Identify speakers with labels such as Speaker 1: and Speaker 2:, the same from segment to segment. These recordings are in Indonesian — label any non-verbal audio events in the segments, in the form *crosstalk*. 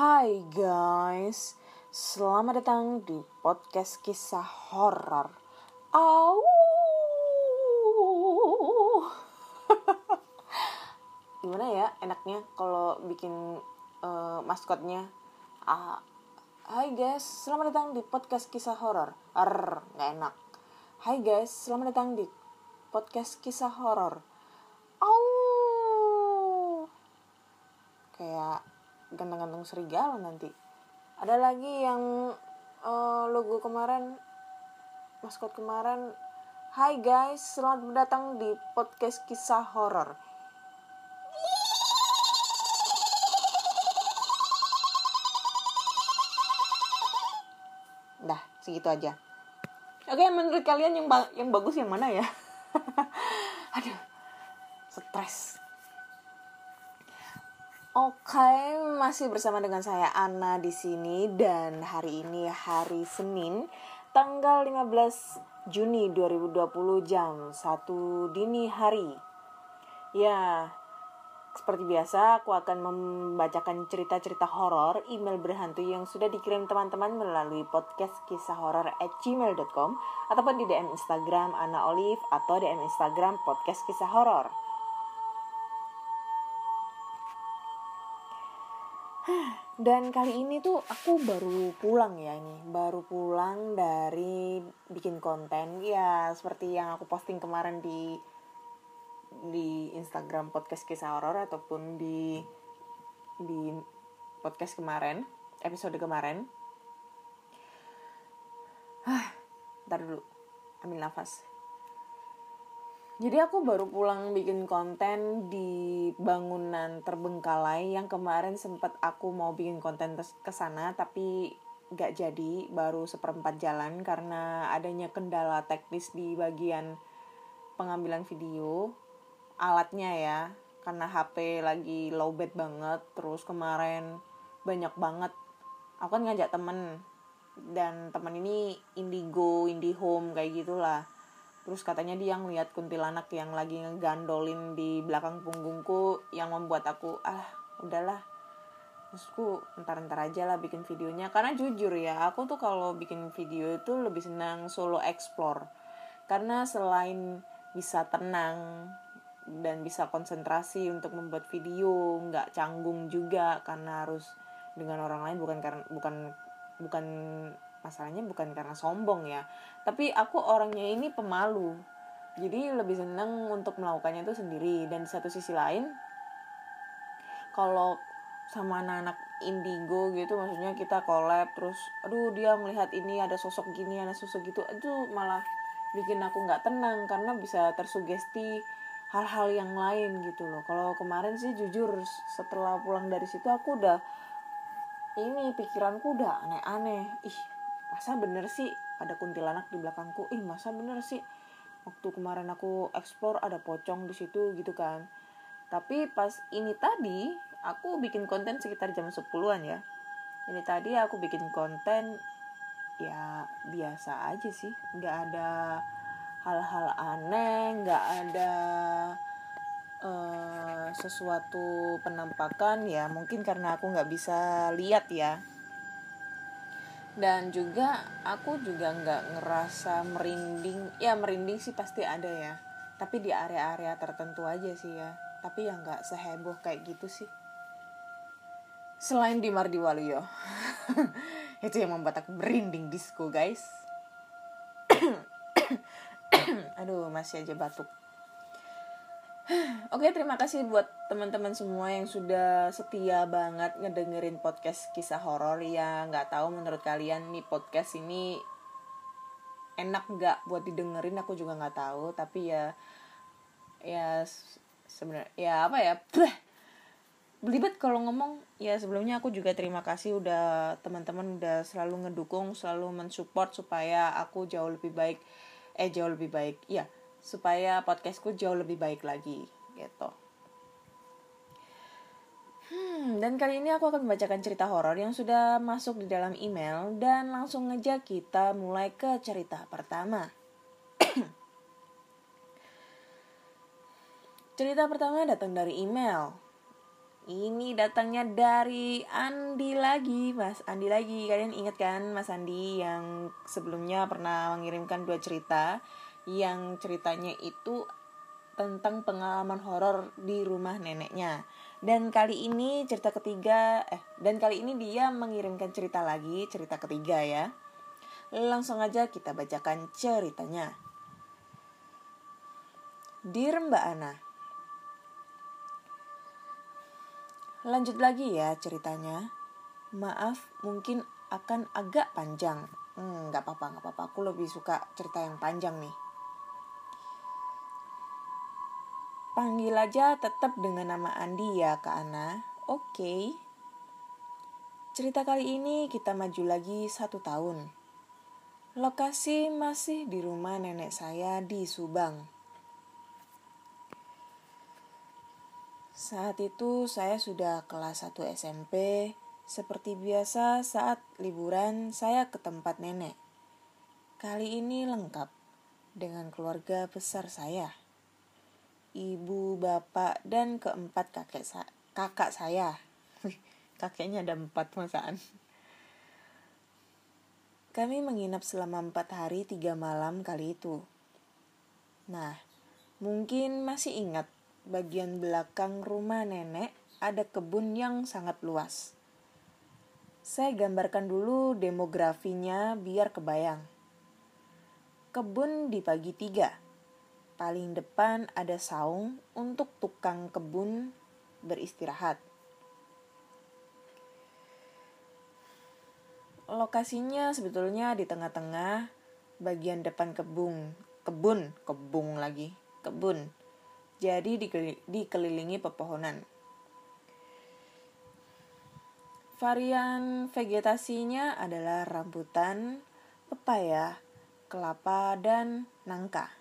Speaker 1: Hai guys, selamat datang di podcast kisah horor. Au. *laughs* Gimana ya enaknya kalau bikin uh, maskotnya? Uh, Hai guys, selamat datang di podcast kisah horor. Ar, nggak enak. Hai guys, selamat datang di podcast kisah horor. Au. Kayak gantung-gantung serigala nanti ada lagi yang uh, logo kemarin maskot kemarin Hai guys, selamat datang di podcast kisah horor. Dah, segitu aja. Oke, menurut kalian yang ba yang bagus yang mana ya? *laughs* Aduh, stres. Oke, masih bersama dengan saya Ana di sini dan hari ini hari Senin tanggal 15 Juni 2020 jam 1 dini hari. Ya, seperti biasa aku akan membacakan cerita-cerita horor email berhantu yang sudah dikirim teman-teman melalui podcast kisah horor at gmail.com ataupun di DM Instagram Ana Olive atau DM Instagram podcast kisah horor. Dan kali ini tuh aku baru pulang ya ini, baru pulang dari bikin konten ya seperti yang aku posting kemarin di di Instagram podcast kisah horor ataupun di di podcast kemarin, episode kemarin. Hah, ntar dulu, ambil nafas. Jadi aku baru pulang bikin konten di bangunan terbengkalai yang kemarin sempat aku mau bikin konten ke sana tapi gak jadi baru seperempat jalan karena adanya kendala teknis di bagian pengambilan video alatnya ya karena HP lagi lowbat banget terus kemarin banyak banget. Aku kan ngajak temen dan teman ini Indigo, Indihome kayak gitulah terus katanya dia ngeliat kuntilanak yang lagi ngegandolin di belakang punggungku yang membuat aku ah udahlah. Terusku entar-entar aja lah bikin videonya. Karena jujur ya aku tuh kalau bikin video itu lebih senang solo explore. Karena selain bisa tenang dan bisa konsentrasi untuk membuat video nggak canggung juga karena harus dengan orang lain bukan karena bukan bukan masalahnya bukan karena sombong ya. Tapi aku orangnya ini pemalu. Jadi lebih seneng untuk melakukannya itu sendiri. Dan di satu sisi lain kalau sama anak-anak indigo gitu maksudnya kita collab terus aduh dia melihat ini ada sosok gini ada sosok gitu itu malah bikin aku nggak tenang karena bisa tersugesti hal-hal yang lain gitu loh. Kalau kemarin sih jujur setelah pulang dari situ aku udah ini pikiranku udah aneh-aneh. Ih masa bener sih ada kuntilanak di belakangku? Ih masa bener sih? Waktu kemarin aku explore ada pocong di situ gitu kan. Tapi pas ini tadi aku bikin konten sekitar jam 10-an ya. Ini tadi aku bikin konten ya biasa aja sih. Nggak ada hal-hal aneh nggak ada uh, sesuatu penampakan. Ya mungkin karena aku nggak bisa lihat ya dan juga aku juga nggak ngerasa merinding. Ya merinding sih pasti ada ya. Tapi di area-area tertentu aja sih ya. Tapi yang nggak seheboh kayak gitu sih. Selain di Mardiwaluyo *laughs* itu yang membuat aku merinding disco guys. *coughs* Aduh masih aja batuk. *sighs* Oke, terima kasih buat teman-teman semua yang sudah setia banget ngedengerin podcast kisah horor ya. Nggak tahu menurut kalian nih podcast ini enak nggak buat didengerin aku juga nggak tahu. Tapi ya ya sebenarnya ya apa ya belibet kalau ngomong ya sebelumnya aku juga terima kasih udah teman-teman udah selalu ngedukung selalu mensupport supaya aku jauh lebih baik eh jauh lebih baik ya supaya podcastku jauh lebih baik lagi gitu. Dan kali ini aku akan membacakan cerita horor yang sudah masuk di dalam email dan langsung aja kita mulai ke cerita pertama. *clears throat* cerita pertama datang dari email. ini datangnya dari Andi lagi, Mas Andi lagi. Kalian ingat kan Mas Andi yang sebelumnya pernah mengirimkan dua cerita yang ceritanya itu tentang pengalaman horor di rumah neneknya. Dan kali ini cerita ketiga eh dan kali ini dia mengirimkan cerita lagi, cerita ketiga ya. Langsung aja kita bacakan ceritanya. Dear Mbak Ana, Lanjut lagi ya ceritanya. Maaf, mungkin akan agak panjang. Hmm, nggak apa-apa, nggak apa-apa. Aku lebih suka cerita yang panjang nih. Panggil aja tetap dengan nama Andi ya, Kak Ana. Oke. Cerita kali ini kita maju lagi satu tahun. Lokasi masih di rumah nenek saya di Subang. Saat itu saya sudah kelas 1 SMP. Seperti biasa saat liburan saya ke tempat nenek. Kali ini lengkap dengan keluarga besar saya. Ibu, bapak, dan keempat kakek sa kakak saya. Kakeknya ada empat masaan. Kami menginap selama empat hari tiga malam kali itu. Nah, mungkin masih ingat bagian belakang rumah nenek ada kebun yang sangat luas. Saya gambarkan dulu demografinya biar kebayang. Kebun di pagi tiga. Paling depan ada saung untuk tukang kebun beristirahat. Lokasinya sebetulnya di tengah-tengah bagian depan kebun, kebun, kebun lagi, kebun jadi dikelilingi pepohonan. Varian vegetasinya adalah rambutan, pepaya, kelapa, dan nangka.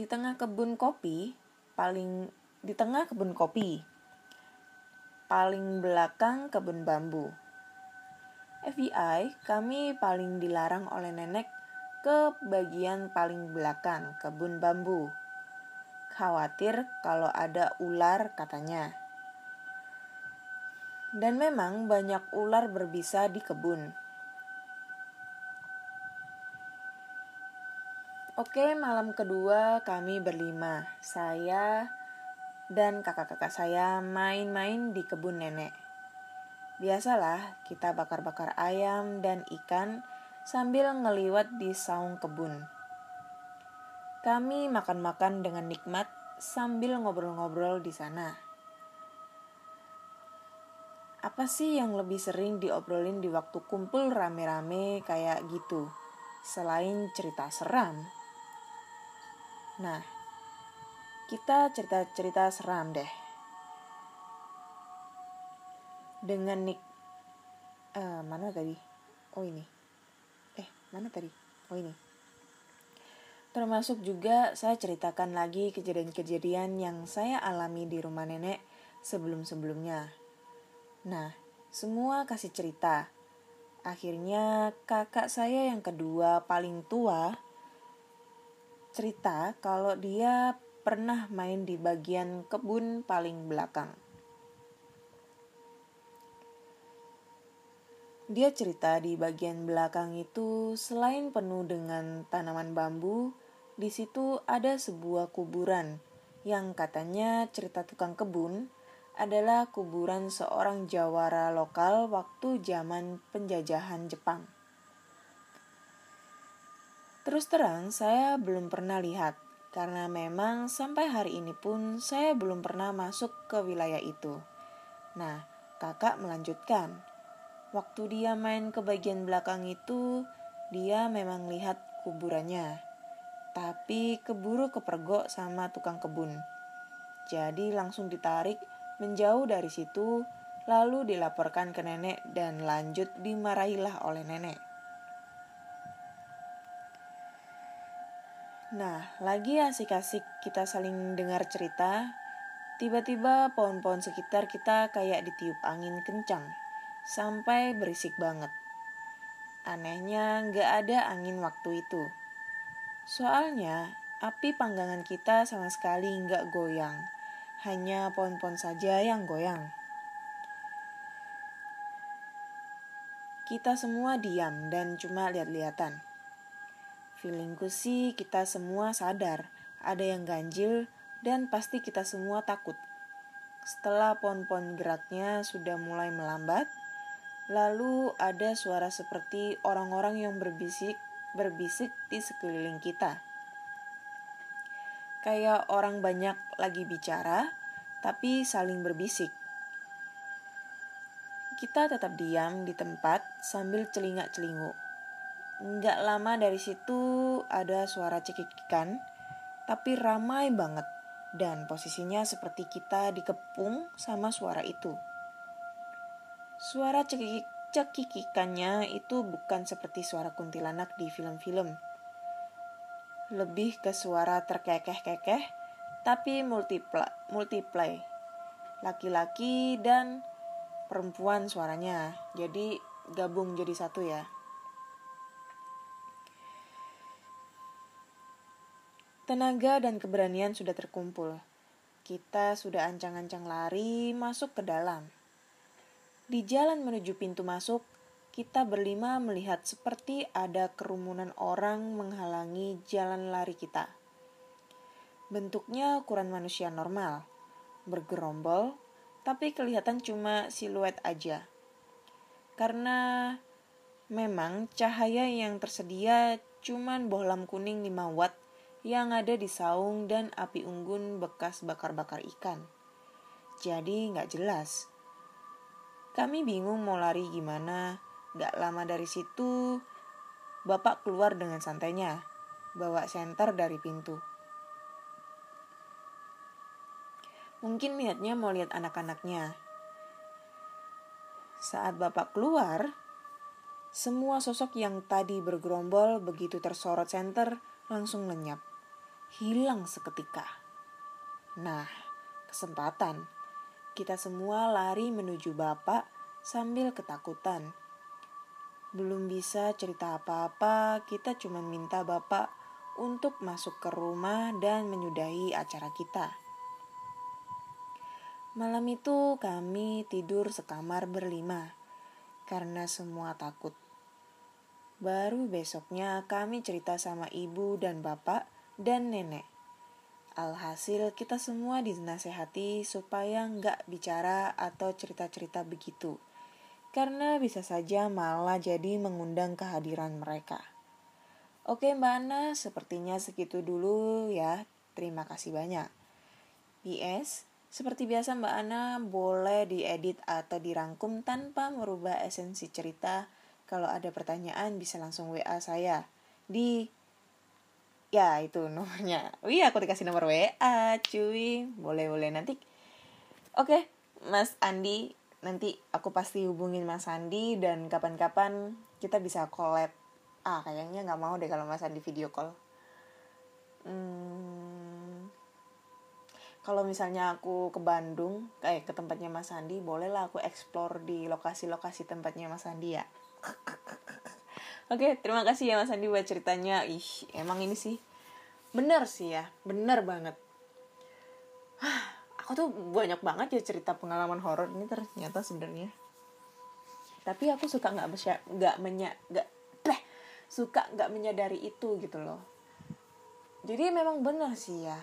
Speaker 1: Di tengah kebun kopi, paling di tengah kebun kopi, paling belakang kebun bambu. FBI, kami paling dilarang oleh nenek ke bagian paling belakang kebun bambu. Khawatir kalau ada ular katanya. Dan memang banyak ular berbisa di kebun. Oke, malam kedua kami berlima. Saya dan kakak-kakak saya main-main di kebun nenek. Biasalah, kita bakar-bakar ayam dan ikan sambil ngeliwat di saung kebun. Kami makan-makan dengan nikmat sambil ngobrol-ngobrol di sana. Apa sih yang lebih sering diobrolin di waktu kumpul rame-rame kayak gitu, selain cerita seram? Nah, kita cerita-cerita seram deh. Dengan nik, uh, mana tadi? Oh ini. Mana tadi? Oh ini. Termasuk juga saya ceritakan lagi kejadian-kejadian yang saya alami di rumah nenek sebelum-sebelumnya. Nah semua kasih cerita. Akhirnya kakak saya yang kedua paling tua cerita kalau dia pernah main di bagian kebun paling belakang Dia cerita di bagian belakang itu selain penuh dengan tanaman bambu, di situ ada sebuah kuburan yang katanya cerita tukang kebun adalah kuburan seorang jawara lokal waktu zaman penjajahan Jepang. Terus terang, saya belum pernah lihat karena memang sampai hari ini pun saya belum pernah masuk ke wilayah itu. Nah, kakak melanjutkan. Waktu dia main ke bagian belakang itu, dia memang lihat kuburannya. Tapi keburu kepergok sama tukang kebun. Jadi langsung ditarik menjauh dari situ, lalu dilaporkan ke nenek dan lanjut dimarahilah oleh nenek. Nah, lagi asik-asik kita saling dengar cerita, tiba-tiba pohon-pohon sekitar kita kayak ditiup angin kencang sampai berisik banget. Anehnya nggak ada angin waktu itu. Soalnya api panggangan kita sama sekali nggak goyang. Hanya pohon-pohon saja yang goyang. Kita semua diam dan cuma lihat-lihatan. Feelingku sih kita semua sadar ada yang ganjil dan pasti kita semua takut. Setelah pohon-pohon geraknya sudah mulai melambat, lalu ada suara seperti orang-orang yang berbisik berbisik di sekeliling kita. Kayak orang banyak lagi bicara, tapi saling berbisik. Kita tetap diam di tempat sambil celingak-celinguk. Nggak lama dari situ ada suara cekikikan, tapi ramai banget. Dan posisinya seperti kita dikepung sama suara itu. Suara cekik cekikikannya itu bukan seperti suara kuntilanak di film-film. Lebih ke suara terkekeh-kekeh, tapi multiply, multiply. Laki-laki dan perempuan suaranya. Jadi gabung jadi satu ya. Tenaga dan keberanian sudah terkumpul. Kita sudah ancang-ancang lari masuk ke dalam. Di jalan menuju pintu masuk, kita berlima melihat seperti ada kerumunan orang menghalangi jalan lari kita. Bentuknya ukuran manusia normal, bergerombol, tapi kelihatan cuma siluet aja. Karena memang cahaya yang tersedia cuman bohlam kuning 5 watt yang ada di saung dan api unggun bekas bakar-bakar ikan. Jadi nggak jelas kami bingung mau lari gimana. Gak lama dari situ, bapak keluar dengan santainya, bawa senter dari pintu. Mungkin niatnya mau lihat anak-anaknya. Saat bapak keluar, semua sosok yang tadi bergerombol begitu tersorot senter langsung lenyap. Hilang seketika. Nah, kesempatan kita semua lari menuju Bapak sambil ketakutan. Belum bisa cerita apa-apa, kita cuma minta Bapak untuk masuk ke rumah dan menyudahi acara kita. Malam itu kami tidur sekamar berlima karena semua takut. Baru besoknya kami cerita sama ibu dan bapak dan nenek. Alhasil kita semua dinasehati supaya nggak bicara atau cerita-cerita begitu. Karena bisa saja malah jadi mengundang kehadiran mereka. Oke Mbak Ana, sepertinya segitu dulu ya. Terima kasih banyak. PS, seperti biasa Mbak Ana boleh diedit atau dirangkum tanpa merubah esensi cerita. Kalau ada pertanyaan bisa langsung WA saya di ya itu nomornya. Wih *laughs* aku dikasih nomor WA cuy. Boleh boleh. Nanti oke Mas Andi nanti aku pasti hubungin Mas Andi dan kapan-kapan kita bisa collab. Ah kayaknya nggak mau deh kalau Mas Andi video call. Hmm, kalau misalnya aku ke Bandung kayak ke tempatnya Mas Andi bolehlah aku explore di lokasi-lokasi tempatnya Mas Andi ya Oke, terima kasih ya Mas Andi buat ceritanya. Ih, emang ini sih bener sih ya, bener banget. Aku tuh banyak banget ya cerita pengalaman horor ini ternyata sebenarnya. Tapi aku suka nggak nggak menya nggak eh, suka nggak menyadari itu gitu loh. Jadi memang bener sih ya.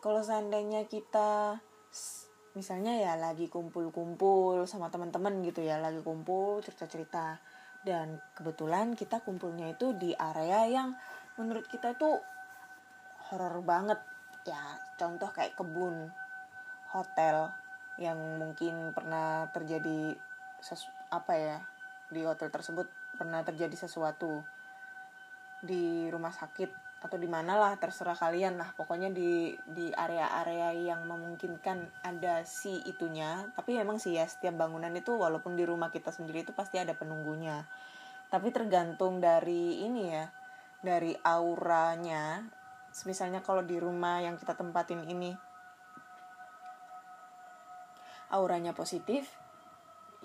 Speaker 1: Kalau seandainya kita misalnya ya lagi kumpul-kumpul sama teman-teman gitu ya, lagi kumpul cerita-cerita dan kebetulan kita kumpulnya itu di area yang menurut kita itu horor banget. Ya contoh kayak kebun hotel yang mungkin pernah terjadi sesu, apa ya di hotel tersebut pernah terjadi sesuatu di rumah sakit atau di mana lah terserah kalian lah. Pokoknya di di area-area yang memungkinkan ada si itunya. Tapi memang sih ya setiap bangunan itu walaupun di rumah kita sendiri itu pasti ada penunggunya. Tapi tergantung dari ini ya dari auranya. Misalnya kalau di rumah yang kita tempatin ini auranya positif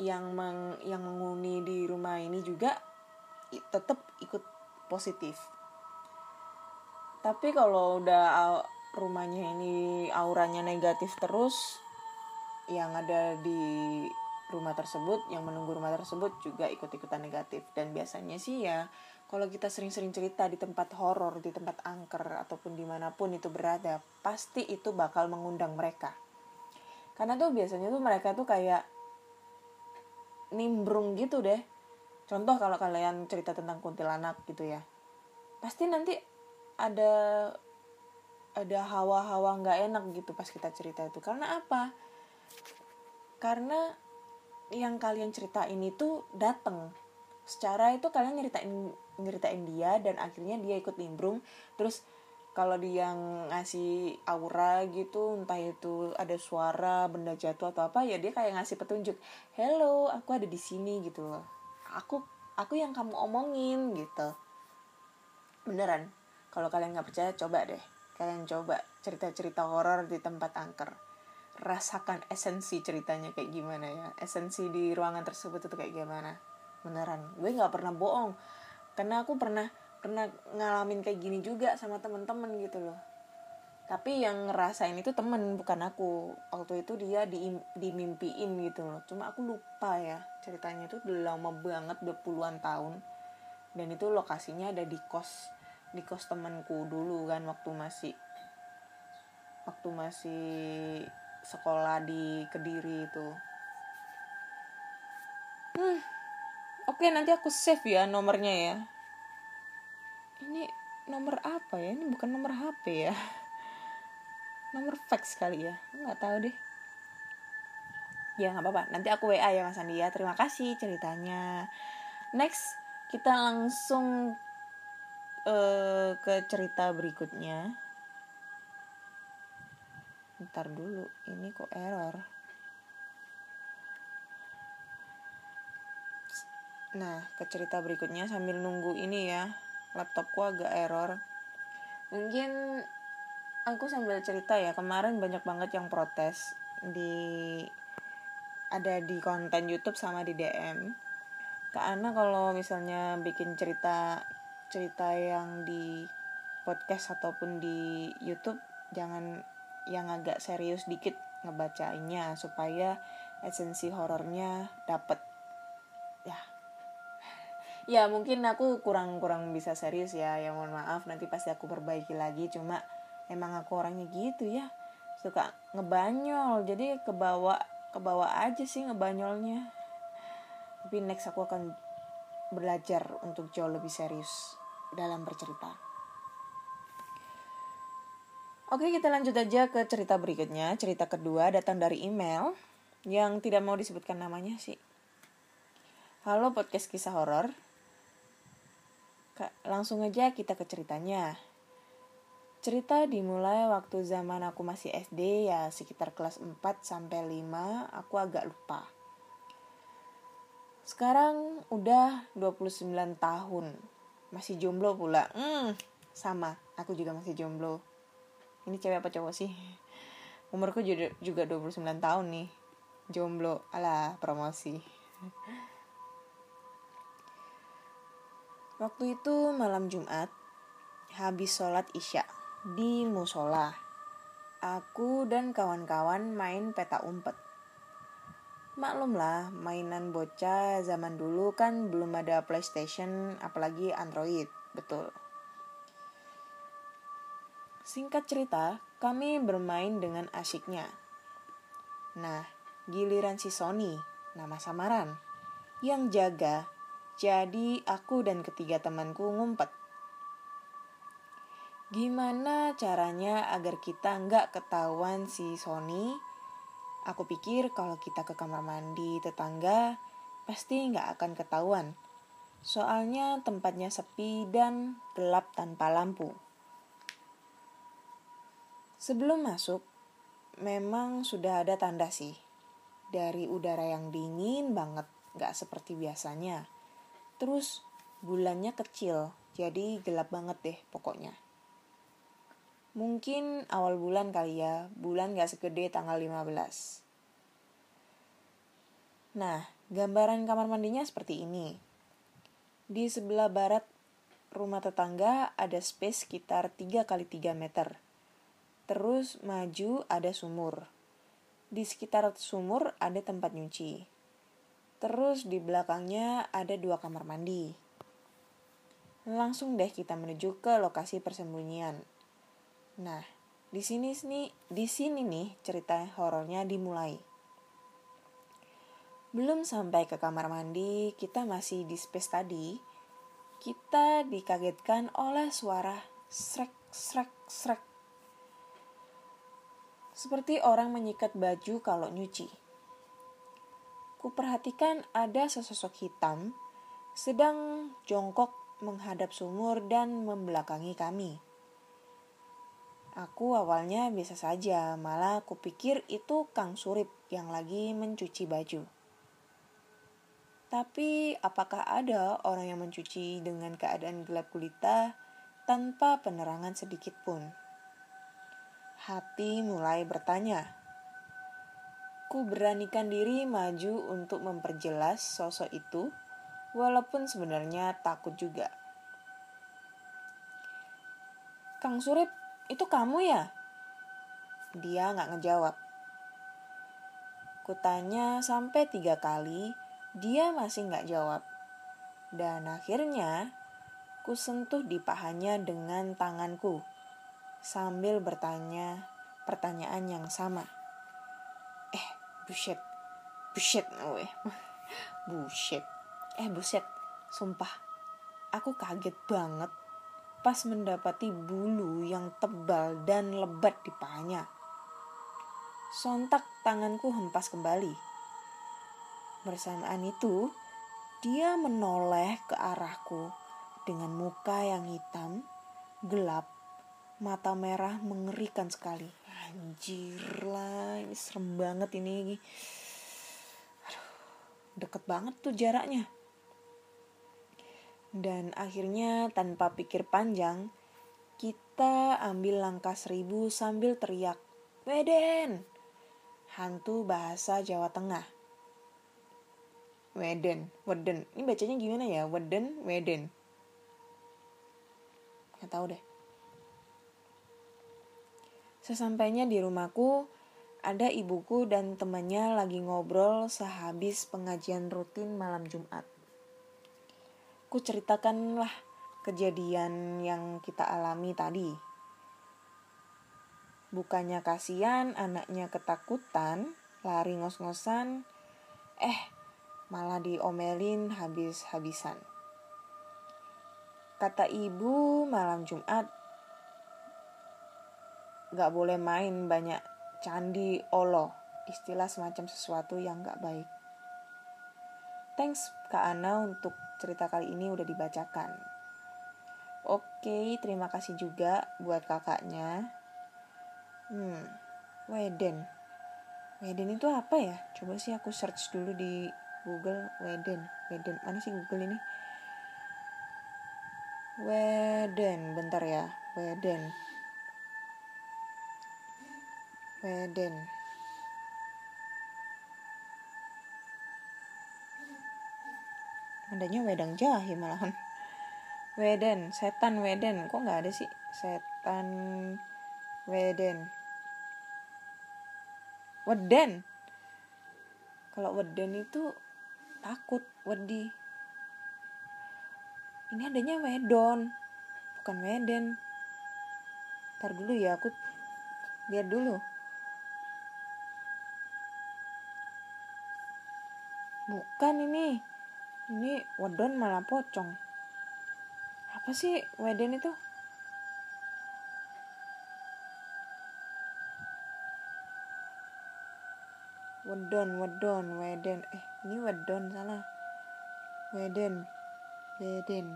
Speaker 1: yang meng, yang menghuni di rumah ini juga tetap ikut positif tapi kalau udah rumahnya ini auranya negatif terus yang ada di rumah tersebut yang menunggu rumah tersebut juga ikut-ikutan negatif. Dan biasanya sih ya kalau kita sering-sering cerita di tempat horor di tempat angker ataupun di mana pun itu berada pasti itu bakal mengundang mereka. Karena tuh biasanya tuh mereka tuh kayak nimbrung gitu deh. Contoh kalau kalian cerita tentang kuntilanak gitu ya. Pasti nanti ada ada hawa-hawa nggak enak gitu pas kita cerita itu. Karena apa? Karena yang kalian ceritain itu dateng. Secara itu kalian nyeritain nyeritain dia dan akhirnya dia ikut nimbrung. Terus kalau dia ngasih aura gitu entah itu ada suara benda jatuh atau apa ya dia kayak ngasih petunjuk hello aku ada di sini gitu loh. Aku aku yang kamu omongin gitu. Beneran kalau kalian nggak percaya coba deh. Kalian coba cerita-cerita horor di tempat angker. Rasakan esensi ceritanya kayak gimana ya. Esensi di ruangan tersebut itu kayak gimana. Beneran. Gue nggak pernah bohong. Karena aku pernah pernah ngalamin kayak gini juga sama temen-temen gitu loh. Tapi yang ngerasain itu temen bukan aku. Waktu itu dia di dimimpiin gitu loh. Cuma aku lupa ya ceritanya itu udah lama banget udah puluhan tahun. Dan itu lokasinya ada di kos di kos temanku dulu kan waktu masih waktu masih sekolah di Kediri itu. Hmm oke nanti aku save ya nomornya ya. Ini nomor apa ya? Ini bukan nomor HP ya. *laughs* Nomor fax kali ya. Nggak tahu deh. Ya nggak apa-apa. Nanti aku WA ya Mas Andi ya. Terima kasih ceritanya. Next kita langsung uh, ke cerita berikutnya. Ntar dulu ini kok error. Nah ke cerita berikutnya sambil nunggu ini ya. Laptopku agak error. Mungkin aku sambil cerita ya kemarin banyak banget yang protes di ada di konten YouTube sama di DM karena kalau misalnya bikin cerita cerita yang di podcast ataupun di YouTube jangan yang agak serius dikit ngebacainnya supaya esensi horornya dapet. Ya. Ya mungkin aku kurang kurang bisa serius ya. Ya mohon maaf nanti pasti aku perbaiki lagi. Cuma emang aku orangnya gitu ya. Suka ngebanyol. Jadi kebawa kebawa aja sih ngebanyolnya. Tapi next aku akan belajar untuk jauh lebih serius dalam bercerita Oke, kita lanjut aja ke cerita berikutnya. Cerita kedua datang dari email yang tidak mau disebutkan namanya sih. Halo podcast kisah horor. Langsung aja kita ke ceritanya. Cerita dimulai waktu zaman aku masih SD ya sekitar kelas 4 sampai 5, aku agak lupa. Sekarang udah 29 tahun. Masih jomblo pula. Hmm, sama, aku juga masih jomblo. Ini cewek apa cowok sih? Umurku juga, juga 29 tahun nih. Jomblo. Ala promosi. Waktu itu malam Jumat habis sholat isya di musola. Aku dan kawan-kawan main peta umpet maklum lah mainan bocah zaman dulu kan belum ada PlayStation apalagi Android betul Singkat cerita, kami bermain dengan asyiknya. Nah, giliran si Sony, nama samaran, yang jaga, jadi aku dan ketiga temanku ngumpet. Gimana caranya agar kita nggak ketahuan si Sony? Aku pikir kalau kita ke kamar mandi tetangga, pasti nggak akan ketahuan. Soalnya tempatnya sepi dan gelap tanpa lampu. Sebelum masuk, memang sudah ada tanda sih. Dari udara yang dingin banget, gak seperti biasanya. Terus bulannya kecil, jadi gelap banget deh pokoknya. Mungkin awal bulan kali ya, bulan gak segede tanggal 15. Nah, gambaran kamar mandinya seperti ini. Di sebelah barat rumah tetangga ada space sekitar 3 kali 3 meter. Terus maju ada sumur. Di sekitar sumur ada tempat nyuci. Terus di belakangnya ada dua kamar mandi. Langsung deh kita menuju ke lokasi persembunyian. Nah, di sini nih, di sini nih cerita horornya dimulai. Belum sampai ke kamar mandi, kita masih di space tadi. Kita dikagetkan oleh suara srek srek srek seperti orang menyikat baju kalau nyuci. Kuperhatikan ada sesosok hitam sedang jongkok menghadap sumur dan membelakangi kami. Aku awalnya biasa saja, malah kupikir itu Kang Surip yang lagi mencuci baju. Tapi apakah ada orang yang mencuci dengan keadaan gelap gulita tanpa penerangan sedikit pun? hati mulai bertanya. Ku beranikan diri maju untuk memperjelas sosok itu, walaupun sebenarnya takut juga. Kang Surip, itu kamu ya? Dia nggak ngejawab. Kutanya sampai tiga kali, dia masih nggak jawab. Dan akhirnya, ku sentuh di pahanya dengan tanganku sambil bertanya pertanyaan yang sama. Eh, buset. Buset, weh. *laughs* buset. Eh, buset. Sumpah, aku kaget banget pas mendapati bulu yang tebal dan lebat di pahanya. Sontak tanganku hempas kembali. Bersamaan itu, dia menoleh ke arahku dengan muka yang hitam, gelap, mata merah mengerikan sekali anjir lah ini serem banget ini Aduh, deket banget tuh jaraknya dan akhirnya tanpa pikir panjang kita ambil langkah seribu sambil teriak Weden! Hantu bahasa Jawa Tengah. Weden Weden. Ini bacanya gimana ya? Weden Weden. Nggak tahu deh. Sesampainya di rumahku, ada ibuku dan temannya lagi ngobrol sehabis pengajian rutin malam Jumat. Ku ceritakanlah kejadian yang kita alami tadi. Bukannya kasihan anaknya ketakutan, lari ngos-ngosan, eh malah diomelin habis-habisan. Kata ibu malam Jumat gak boleh main banyak candi olo istilah semacam sesuatu yang gak baik thanks Kak Ana untuk cerita kali ini udah dibacakan. Oke terima kasih juga buat kakaknya. Hmm Weden. Weden itu apa ya? Coba sih aku search dulu di Google Weden. Weden mana sih Google ini? Weden bentar ya. Weden. Weden adanya wedang jahe malahan. Weden setan Weden. Kok nggak ada sih? Setan Weden. Weden. Kalau Weden itu takut wedi. Ini adanya wedon bukan Weden. Ntar dulu ya aku lihat dulu. Bukan ini ini wedon malah pocong. Apa sih weden itu? Wedon wedon weden eh ini wedon salah. Weden weden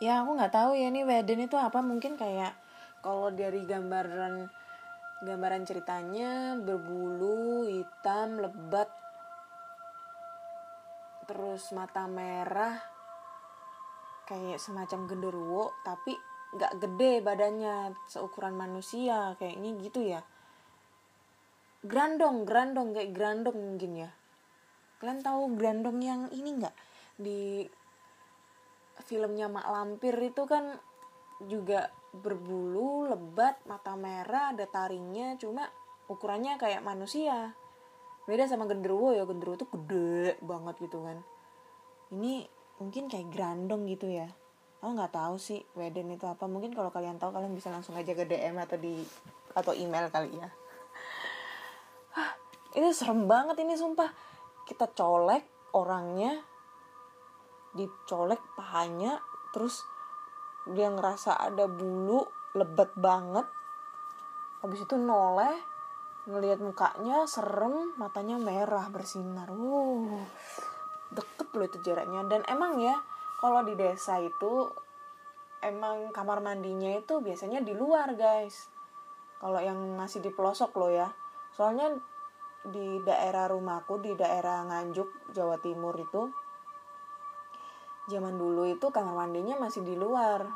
Speaker 1: ya aku nggak tahu ya ini weden itu apa. Mungkin kayak kalau dari gambaran Gambaran ceritanya berbulu hitam lebat terus mata merah kayak semacam genderuwo tapi nggak gede badannya seukuran manusia kayaknya gitu ya. Grandong grandong kayak grandong mungkin ya. Kalian tahu Grandong yang ini nggak? Di filmnya Mak Lampir itu kan juga berbulu lebat mata merah ada taringnya cuma ukurannya kayak manusia. Beda sama genderuwo ya genderuwo tuh gede banget gitu kan. Ini mungkin kayak grandong gitu ya. Aku nggak tahu sih Weden itu apa. Mungkin kalau kalian tahu kalian bisa langsung aja ke DM atau di atau email kali ya. Ini serem banget ini sumpah. Kita colek orangnya dicolek pahanya terus dia ngerasa ada bulu lebat banget. Habis itu noleh ngelihat mukanya serem matanya merah bersinar. Wow deket loh itu jaraknya. Dan emang ya kalau di desa itu emang kamar mandinya itu biasanya di luar guys. Kalau yang masih di pelosok loh ya. Soalnya di daerah rumahku di daerah Nganjuk Jawa Timur itu zaman dulu itu kamar mandinya masih di luar.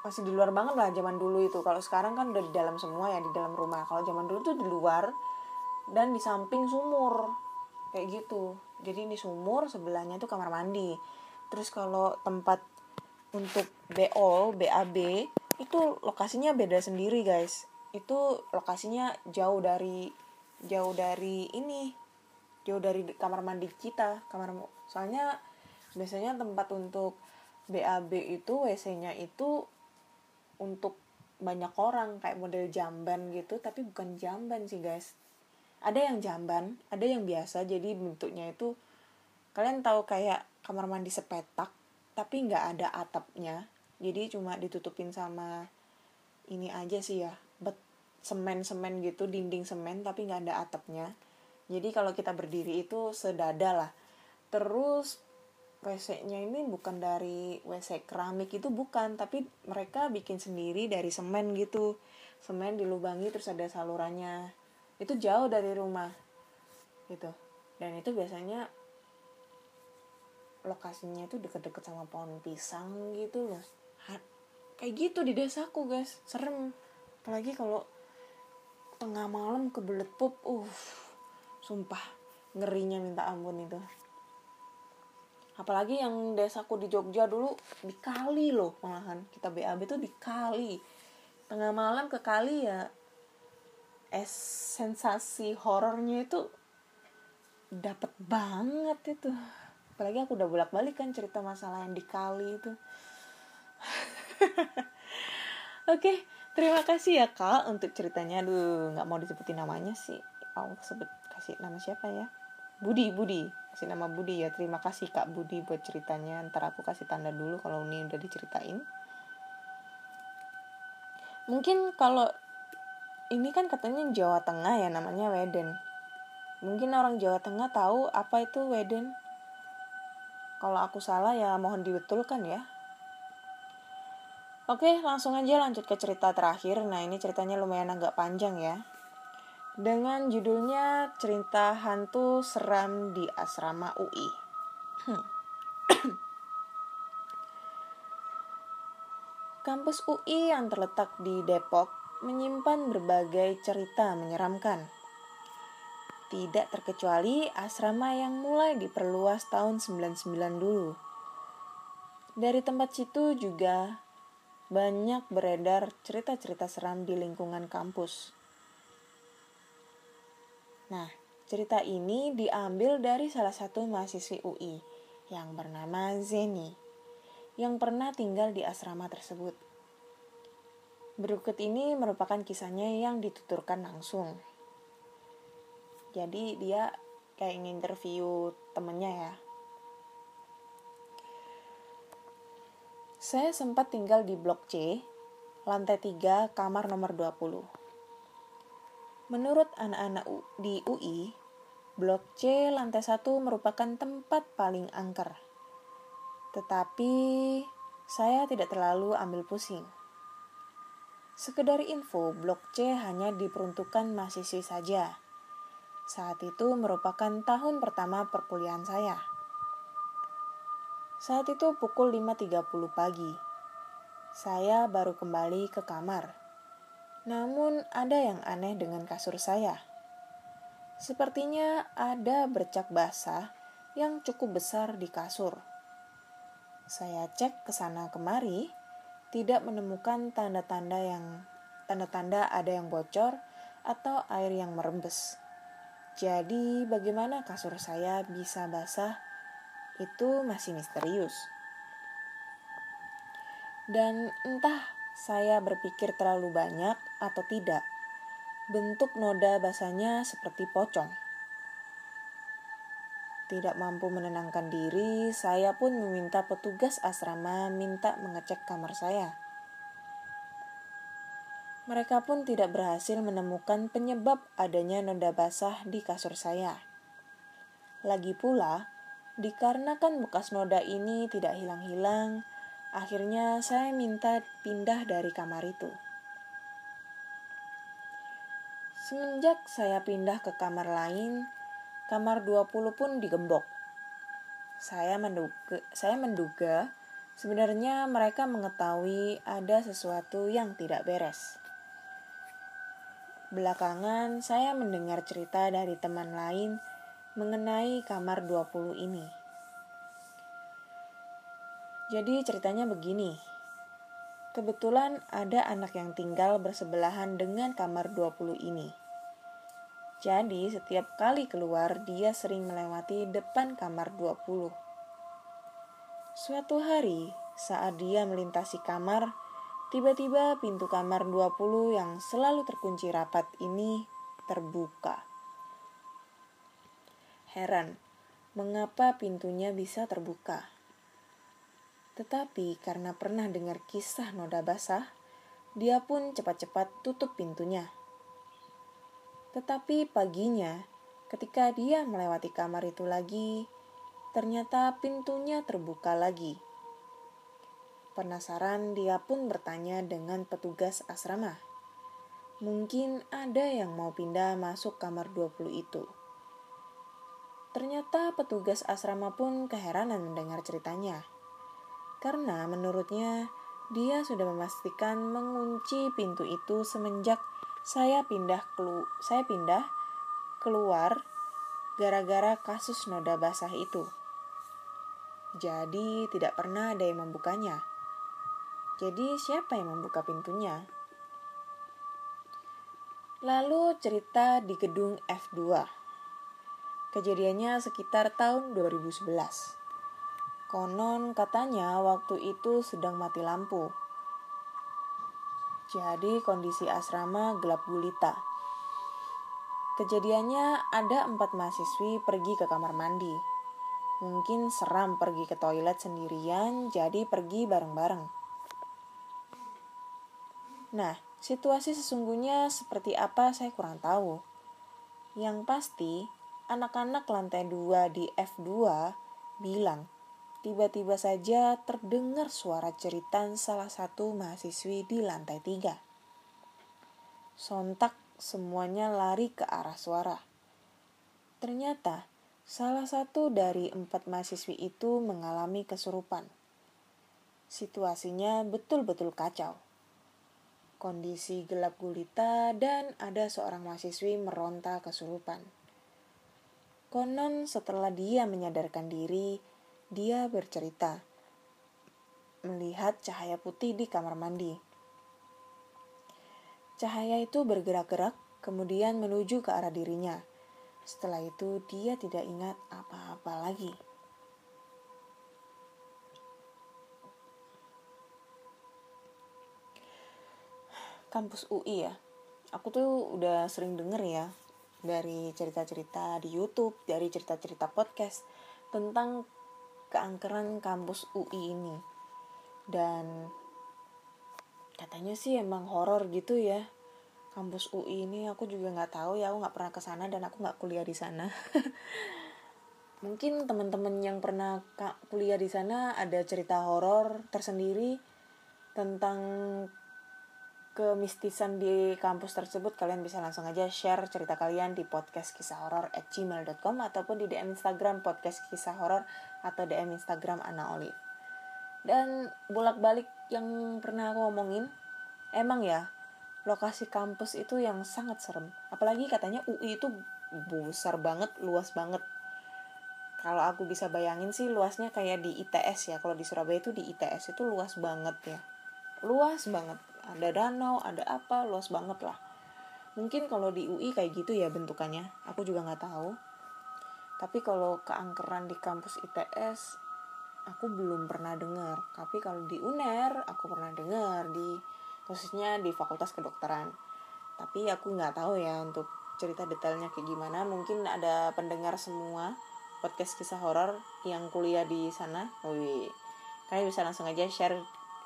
Speaker 1: Masih di luar banget lah zaman dulu itu. Kalau sekarang kan udah di dalam semua ya di dalam rumah. Kalau zaman dulu tuh di luar dan di samping sumur. Kayak gitu. Jadi ini sumur sebelahnya itu kamar mandi. Terus kalau tempat untuk BO BAB itu lokasinya beda sendiri guys. Itu lokasinya jauh dari jauh dari ini. Jauh dari kamar mandi kita. Kamar soalnya biasanya tempat untuk BAB itu WC-nya itu untuk banyak orang kayak model jamban gitu tapi bukan jamban sih guys. Ada yang jamban ada yang biasa jadi bentuknya itu kalian tahu kayak kamar mandi sepetak tapi nggak ada atapnya jadi cuma ditutupin sama ini aja sih ya bet semen semen gitu dinding semen tapi nggak ada atapnya. Jadi kalau kita berdiri itu sedada lah. Terus WC-nya ini bukan dari WC keramik itu bukan, tapi mereka bikin sendiri dari semen gitu. Semen dilubangi terus ada salurannya. Itu jauh dari rumah. Gitu. Dan itu biasanya lokasinya itu deket-deket sama pohon pisang gitu loh. kayak gitu di desaku, guys. Serem. Apalagi kalau tengah malam kebelet pup, uh. Sumpah, ngerinya minta ampun itu apalagi yang desaku di Jogja dulu di kali loh malahan. Kita BAB tuh di kali tengah malam ke kali ya es sensasi horornya itu dapat banget itu. Apalagi aku udah bolak balik kan cerita masalah yang di kali itu. *laughs* Oke terima kasih ya kak untuk ceritanya. Aduh nggak mau disebutin namanya sih. Aku sebut kasih nama siapa ya Budi Budi. Kasih nama Budi ya. Terima kasih Kak Budi buat ceritanya. Ntar aku kasih tanda dulu kalau ini udah diceritain. Mungkin kalau ini kan katanya Jawa Tengah ya namanya Weden. Mungkin orang Jawa Tengah tahu apa itu Weden. Kalau aku salah ya mohon dibetulkan ya. Oke langsung aja lanjut ke cerita terakhir. Nah ini ceritanya lumayan agak panjang ya dengan judulnya Cerita Hantu Seram di Asrama UI. Hmm. *clears throat* Kampus UI yang terletak di Depok menyimpan berbagai cerita menyeramkan. Tidak terkecuali asrama yang mulai diperluas tahun 99 dulu. Dari tempat situ juga banyak beredar cerita-cerita seram di lingkungan kampus. Nah, cerita ini diambil dari salah satu mahasiswi UI yang bernama Zeni, yang pernah tinggal di asrama tersebut. Berikut ini merupakan kisahnya yang dituturkan langsung. Jadi dia kayak interview temennya ya. Saya sempat tinggal di blok C, lantai 3, kamar nomor 20. Menurut anak-anak di UI, Blok C lantai 1 merupakan tempat paling angker. Tetapi saya tidak terlalu ambil pusing. Sekedar info, Blok C hanya diperuntukkan mahasiswi saja. Saat itu merupakan tahun pertama perkuliahan saya. Saat itu pukul 5.30 pagi. Saya baru kembali ke kamar namun ada yang aneh dengan kasur saya. Sepertinya ada bercak basah yang cukup besar di kasur. Saya cek ke sana kemari, tidak menemukan tanda-tanda yang tanda-tanda ada yang bocor atau air yang merembes. Jadi, bagaimana kasur saya bisa basah? Itu masih misterius. Dan entah saya berpikir terlalu banyak atau tidak, bentuk noda basahnya seperti pocong. Tidak mampu menenangkan diri, saya pun meminta petugas asrama minta mengecek kamar saya. Mereka pun tidak berhasil menemukan penyebab adanya noda basah di kasur saya. Lagi pula, dikarenakan bekas noda ini tidak hilang-hilang, akhirnya saya minta pindah dari kamar itu. Semenjak saya pindah ke kamar lain, kamar 20 pun digembok. Saya menduga, saya menduga sebenarnya mereka mengetahui ada sesuatu yang tidak beres. Belakangan saya mendengar cerita dari teman lain mengenai kamar 20 ini. Jadi ceritanya begini. Kebetulan ada anak yang tinggal bersebelahan dengan kamar 20 ini. Jadi setiap kali keluar dia sering melewati depan kamar 20. Suatu hari saat dia melintasi kamar, tiba-tiba pintu kamar 20 yang selalu terkunci rapat ini terbuka. Heran, mengapa pintunya bisa terbuka? Tetapi karena pernah dengar kisah noda basah, dia pun cepat-cepat tutup pintunya. Tetapi paginya, ketika dia melewati kamar itu lagi, ternyata pintunya terbuka lagi. Penasaran, dia pun bertanya dengan petugas asrama. Mungkin ada yang mau pindah masuk kamar 20 itu. Ternyata petugas asrama pun keheranan mendengar ceritanya. Karena menurutnya, dia sudah memastikan mengunci pintu itu semenjak saya pindah kelu saya pindah keluar gara-gara kasus noda basah itu. Jadi tidak pernah ada yang membukanya. Jadi siapa yang membuka pintunya? Lalu cerita di gedung F2. Kejadiannya sekitar tahun 2011. Konon katanya waktu itu sedang mati lampu jadi kondisi asrama gelap gulita. Kejadiannya ada empat mahasiswi pergi ke kamar mandi. Mungkin seram pergi ke toilet sendirian, jadi pergi bareng-bareng. Nah, situasi sesungguhnya seperti apa saya kurang tahu. Yang pasti, anak-anak lantai 2 di F2 bilang tiba-tiba saja terdengar suara ceritan salah satu mahasiswi di lantai tiga. Sontak semuanya lari ke arah suara. Ternyata salah satu dari empat mahasiswi itu mengalami kesurupan. Situasinya betul-betul kacau. Kondisi gelap gulita dan ada seorang mahasiswi meronta kesurupan. Konon setelah dia menyadarkan diri, dia bercerita melihat cahaya putih di kamar mandi. Cahaya itu bergerak-gerak, kemudian menuju ke arah dirinya. Setelah itu, dia tidak ingat apa-apa lagi. Kampus UI ya, aku tuh udah sering denger ya dari cerita-cerita di YouTube, dari cerita-cerita podcast tentang keangkeran kampus UI ini. Dan katanya sih emang horor gitu ya. Kampus UI ini aku juga nggak tahu ya aku nggak pernah ke sana dan aku nggak kuliah di sana. *laughs* Mungkin teman-teman yang pernah kuliah di sana ada cerita horor tersendiri tentang kemistisan di kampus tersebut kalian bisa langsung aja share cerita kalian di podcast kisah horor at gmail.com ataupun di DM Instagram podcast kisah horor atau DM Instagram Ana Olive. Dan bolak-balik yang pernah aku ngomongin emang ya lokasi kampus itu yang sangat serem. Apalagi katanya UI itu besar banget luas banget. Kalau aku bisa bayangin sih luasnya kayak di ITS ya. Kalau di Surabaya itu di ITS itu luas banget ya. Luas banget ada danau ada apa luas banget lah. Mungkin kalau di UI kayak gitu ya bentukannya. Aku juga nggak tahu. Tapi kalau keangkeran di kampus ITS aku belum pernah dengar. Tapi kalau di UNER aku pernah dengar di khususnya di Fakultas Kedokteran. Tapi aku nggak tahu ya untuk cerita detailnya kayak gimana. Mungkin ada pendengar semua podcast kisah horor yang kuliah di sana. Wih. Kalian bisa langsung aja share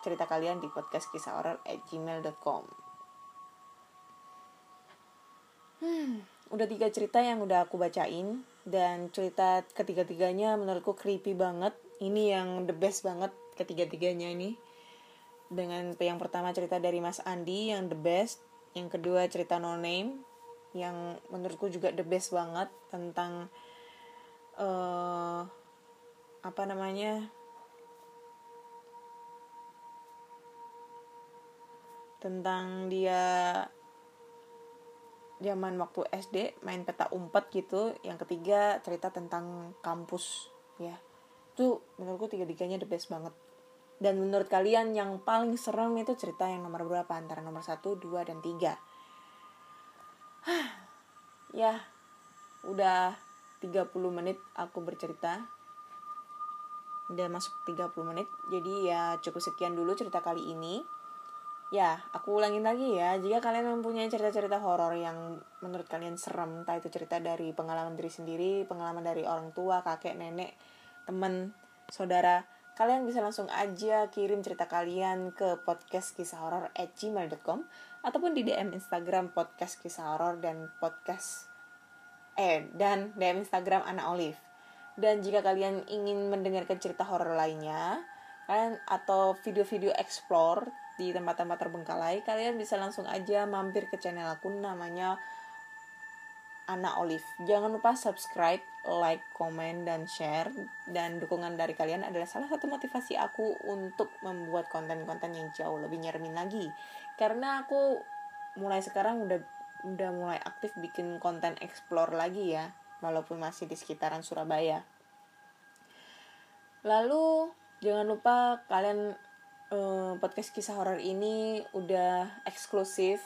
Speaker 1: cerita kalian di podcast kisah horor at gmail.com hmm, udah tiga cerita yang udah aku bacain dan cerita ketiga-tiganya menurutku creepy banget. Ini yang the best banget ketiga-tiganya ini. Dengan yang pertama cerita dari Mas Andi yang the best. Yang kedua cerita no name yang menurutku juga the best banget tentang uh, apa namanya tentang dia zaman waktu SD main peta umpet gitu. Yang ketiga cerita tentang kampus ya. Itu menurutku tiga-tiganya the best banget. Dan menurut kalian yang paling serem itu cerita yang nomor berapa antara nomor satu dua dan tiga? *sighs* Ya udah 30 menit aku bercerita. Udah masuk 30 menit jadi ya cukup sekian dulu cerita kali ini ya aku ulangin lagi ya jika kalian mempunyai cerita-cerita horor yang menurut kalian serem entah itu cerita dari pengalaman diri sendiri pengalaman dari orang tua kakek nenek teman saudara kalian bisa langsung aja kirim cerita kalian ke podcast kisah horor at gmail.com ataupun di DM Instagram podcast kisah horor dan podcast eh dan DM Instagram Ana Olive. Dan jika kalian ingin mendengarkan cerita horor lainnya, kalian atau video-video explore di tempat-tempat terbengkalai, kalian bisa langsung aja mampir ke channel aku namanya Ana Olive. Jangan lupa subscribe, like, komen, dan share. Dan dukungan dari kalian adalah salah satu motivasi aku untuk membuat konten-konten yang jauh lebih nyeremin lagi. Karena aku mulai sekarang udah udah mulai aktif bikin konten explore lagi ya walaupun masih di sekitaran Surabaya lalu jangan lupa kalian eh, podcast kisah horor ini udah eksklusif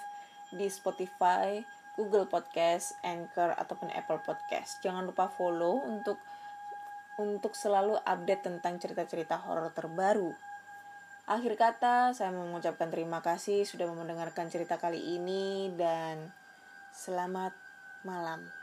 Speaker 1: di Spotify, Google Podcast, Anchor ataupun Apple Podcast. Jangan lupa follow untuk untuk selalu update tentang cerita-cerita horor terbaru. Akhir kata, saya mengucapkan terima kasih sudah mendengarkan cerita kali ini dan Selamat malam.